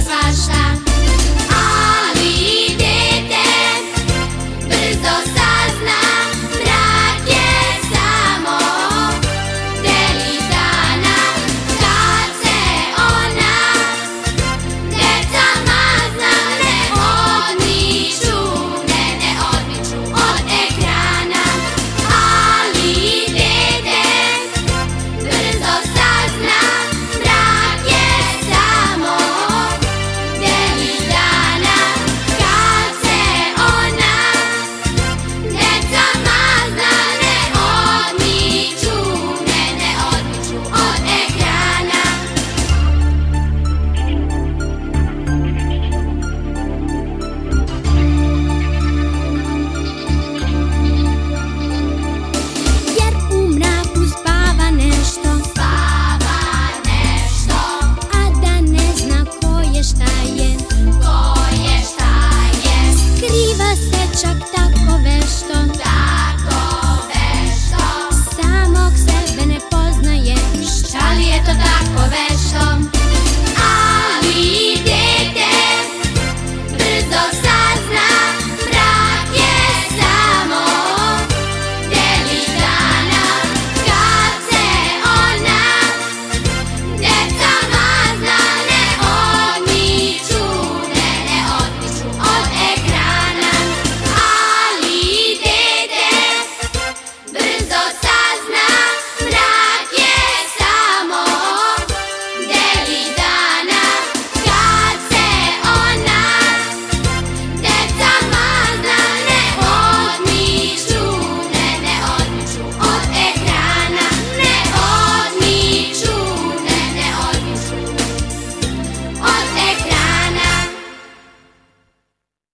Lázaro está.